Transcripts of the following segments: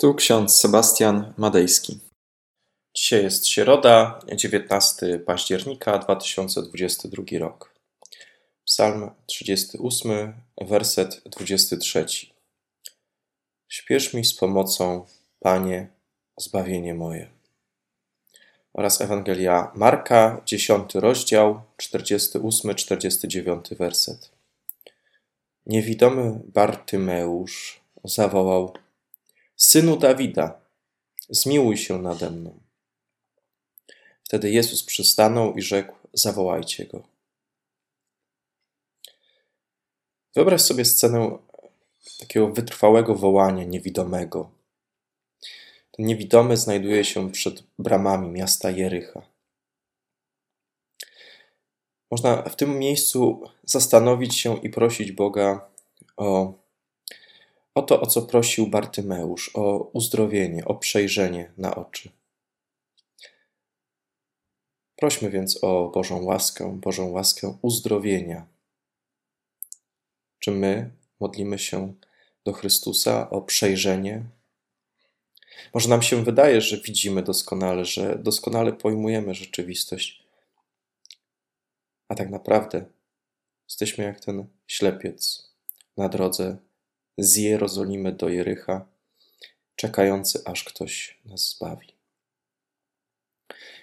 Tu ksiądz Sebastian Madejski. Dzisiaj jest środa, 19 października 2022 rok. Psalm 38, werset 23. Śpiesz mi z pomocą, Panie, zbawienie moje. Oraz Ewangelia Marka, 10 rozdział, 48-49 werset. Niewidomy Bartymeusz zawołał: Synu Dawida, zmiłuj się nade mną. Wtedy Jezus przystanął i rzekł: Zawołajcie go. Wyobraź sobie scenę takiego wytrwałego wołania niewidomego. Ten niewidomy znajduje się przed bramami miasta Jericha. Można w tym miejscu zastanowić się i prosić Boga o, o to, o co prosił Bartymeusz, o uzdrowienie, o przejrzenie na oczy. Prośmy więc o Bożą łaskę, Bożą łaskę uzdrowienia. Czy my modlimy się do Chrystusa o przejrzenie? Może nam się wydaje, że widzimy doskonale, że doskonale pojmujemy rzeczywistość, a tak naprawdę jesteśmy jak ten ślepiec na drodze z Jerozolimy do Jericha, czekający aż ktoś nas zbawi.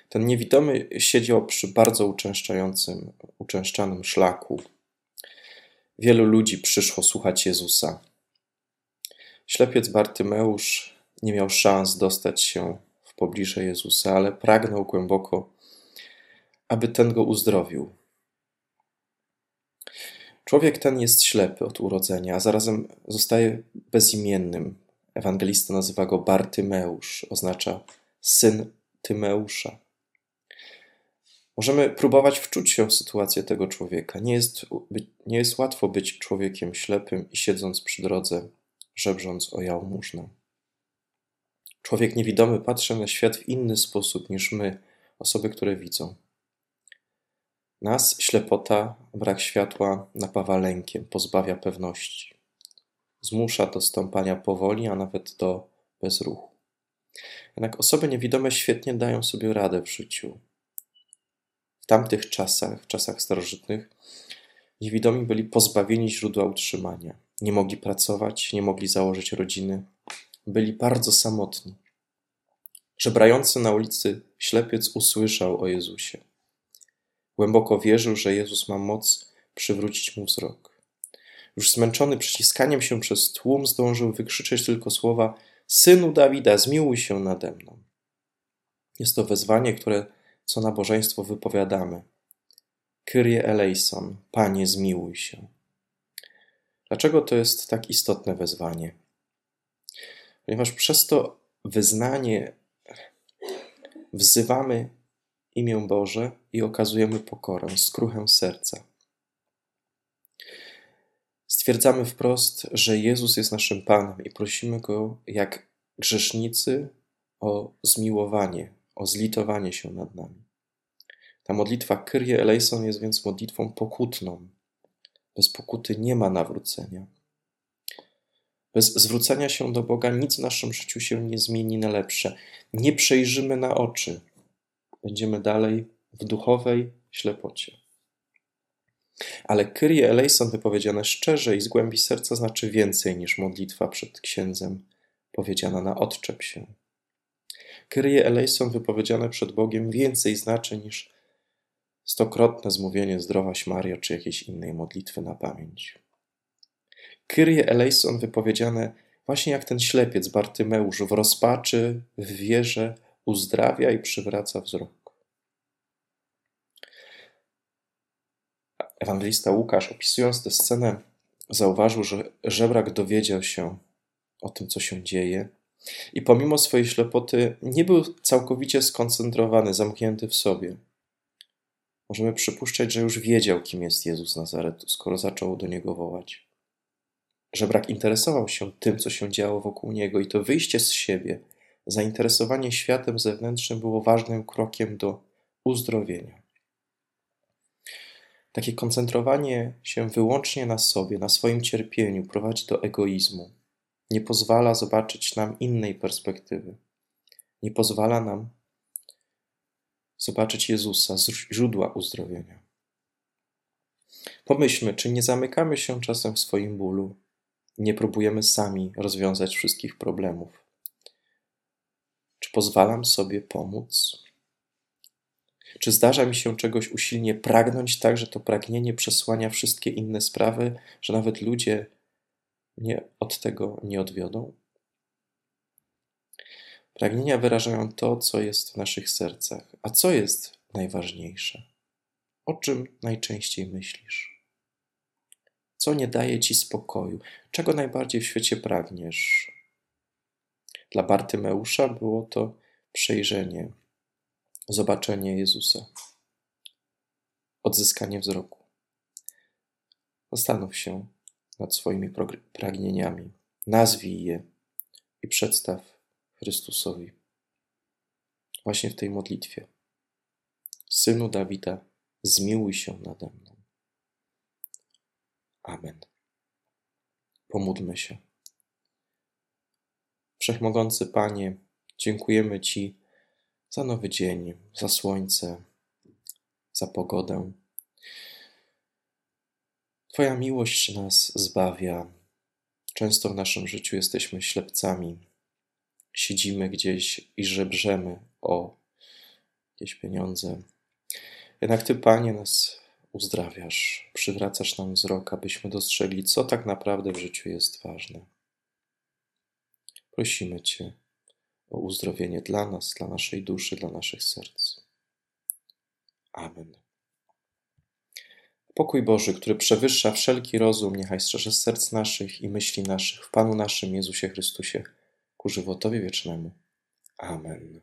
Ten niewidomy siedział przy bardzo uczęszczającym, uczęszczanym szlaku. Wielu ludzi przyszło słuchać Jezusa. Ślepiec Bartymeusz nie miał szans dostać się w pobliże Jezusa, ale pragnął głęboko, aby ten go uzdrowił. Człowiek ten jest ślepy od urodzenia, a zarazem zostaje bezimiennym. Ewangelista nazywa go Bartymeusz, oznacza syn Tymeusza. Możemy próbować wczuć się w sytuację tego człowieka. Nie jest, nie jest łatwo być człowiekiem ślepym i siedząc przy drodze, żebrząc o jałmużnę. Człowiek niewidomy patrzy na świat w inny sposób niż my, osoby, które widzą. Nas ślepota, brak światła napawa lękiem, pozbawia pewności. Zmusza do stąpania powoli, a nawet do bezruchu. Jednak osoby niewidome świetnie dają sobie radę w życiu. W tamtych czasach, w czasach starożytnych, niewidomi byli pozbawieni źródła utrzymania. Nie mogli pracować, nie mogli założyć rodziny. Byli bardzo samotni. Żebrający na ulicy ślepiec usłyszał o Jezusie. Głęboko wierzył, że Jezus ma moc przywrócić mu wzrok. Już zmęczony przyciskaniem się przez tłum, zdążył wykrzyczeć tylko słowa: Synu Dawida, zmiłuj się nade mną. Jest to wezwanie, które co nabożeństwo wypowiadamy. Kyrie eleison, Panie, zmiłuj się. Dlaczego to jest tak istotne wezwanie? Ponieważ przez to wyznanie wzywamy imię Boże i okazujemy pokorę, skruchę serca. Stwierdzamy wprost, że Jezus jest naszym Panem i prosimy Go jak grzesznicy o zmiłowanie, o zlitowanie się nad nami. Ta modlitwa Kyrie eleison jest więc modlitwą pokutną. Bez pokuty nie ma nawrócenia. Bez zwrócenia się do Boga nic w naszym życiu się nie zmieni na lepsze. Nie przejrzymy na oczy. Będziemy dalej w duchowej ślepocie. Ale Kyrie eleison wypowiedziane szczerze i z głębi serca znaczy więcej niż modlitwa przed księdzem powiedziana na odczep się. Kyrie eleison wypowiedziane przed Bogiem więcej znaczy niż stokrotne zmówienie Zdrowaś Mario czy jakiejś innej modlitwy na pamięć. Kyrie eleison wypowiedziane właśnie jak ten ślepiec Bartymeusz w rozpaczy, w wierze uzdrawia i przywraca wzrok. Ewangelista Łukasz, opisując tę scenę, zauważył, że żebrak dowiedział się o tym, co się dzieje, i pomimo swojej ślepoty nie był całkowicie skoncentrowany, zamknięty w sobie. Możemy przypuszczać, że już wiedział, kim jest Jezus Nazaretu, skoro zaczął do niego wołać. Żebrak interesował się tym, co się działo wokół niego, i to wyjście z siebie, zainteresowanie światem zewnętrznym było ważnym krokiem do uzdrowienia. Takie koncentrowanie się wyłącznie na sobie, na swoim cierpieniu prowadzi do egoizmu, nie pozwala zobaczyć nam innej perspektywy, nie pozwala nam zobaczyć Jezusa, źródła uzdrowienia. Pomyślmy, czy nie zamykamy się czasem w swoim bólu, nie próbujemy sami rozwiązać wszystkich problemów. Pozwalam sobie pomóc? Czy zdarza mi się czegoś usilnie pragnąć, tak że to pragnienie przesłania wszystkie inne sprawy, że nawet ludzie mnie od tego nie odwiodą? Pragnienia wyrażają to, co jest w naszych sercach. A co jest najważniejsze? O czym najczęściej myślisz? Co nie daje ci spokoju? Czego najbardziej w świecie pragniesz? Dla Bartymeusza było to przejrzenie, zobaczenie Jezusa, odzyskanie wzroku. Zastanów się nad swoimi pragnieniami, nazwij je i przedstaw Chrystusowi. Właśnie w tej modlitwie. Synu Dawida, zmiłuj się nade mną. Amen. Pomódlmy się. Wszechmogący Panie, dziękujemy Ci za nowy dzień, za słońce, za pogodę. Twoja miłość nas zbawia. Często w naszym życiu jesteśmy ślepcami. Siedzimy gdzieś i żebrzemy o jakieś pieniądze. Jednak Ty, Panie, nas uzdrawiasz, przywracasz nam wzrok, abyśmy dostrzegli, co tak naprawdę w życiu jest ważne. Prosimy Cię o uzdrowienie dla nas, dla naszej duszy, dla naszych serc. Amen. Pokój Boży, który przewyższa wszelki rozum, niechaj strzeże serc naszych i myśli naszych w Panu naszym Jezusie Chrystusie ku żywotowi wiecznemu. Amen.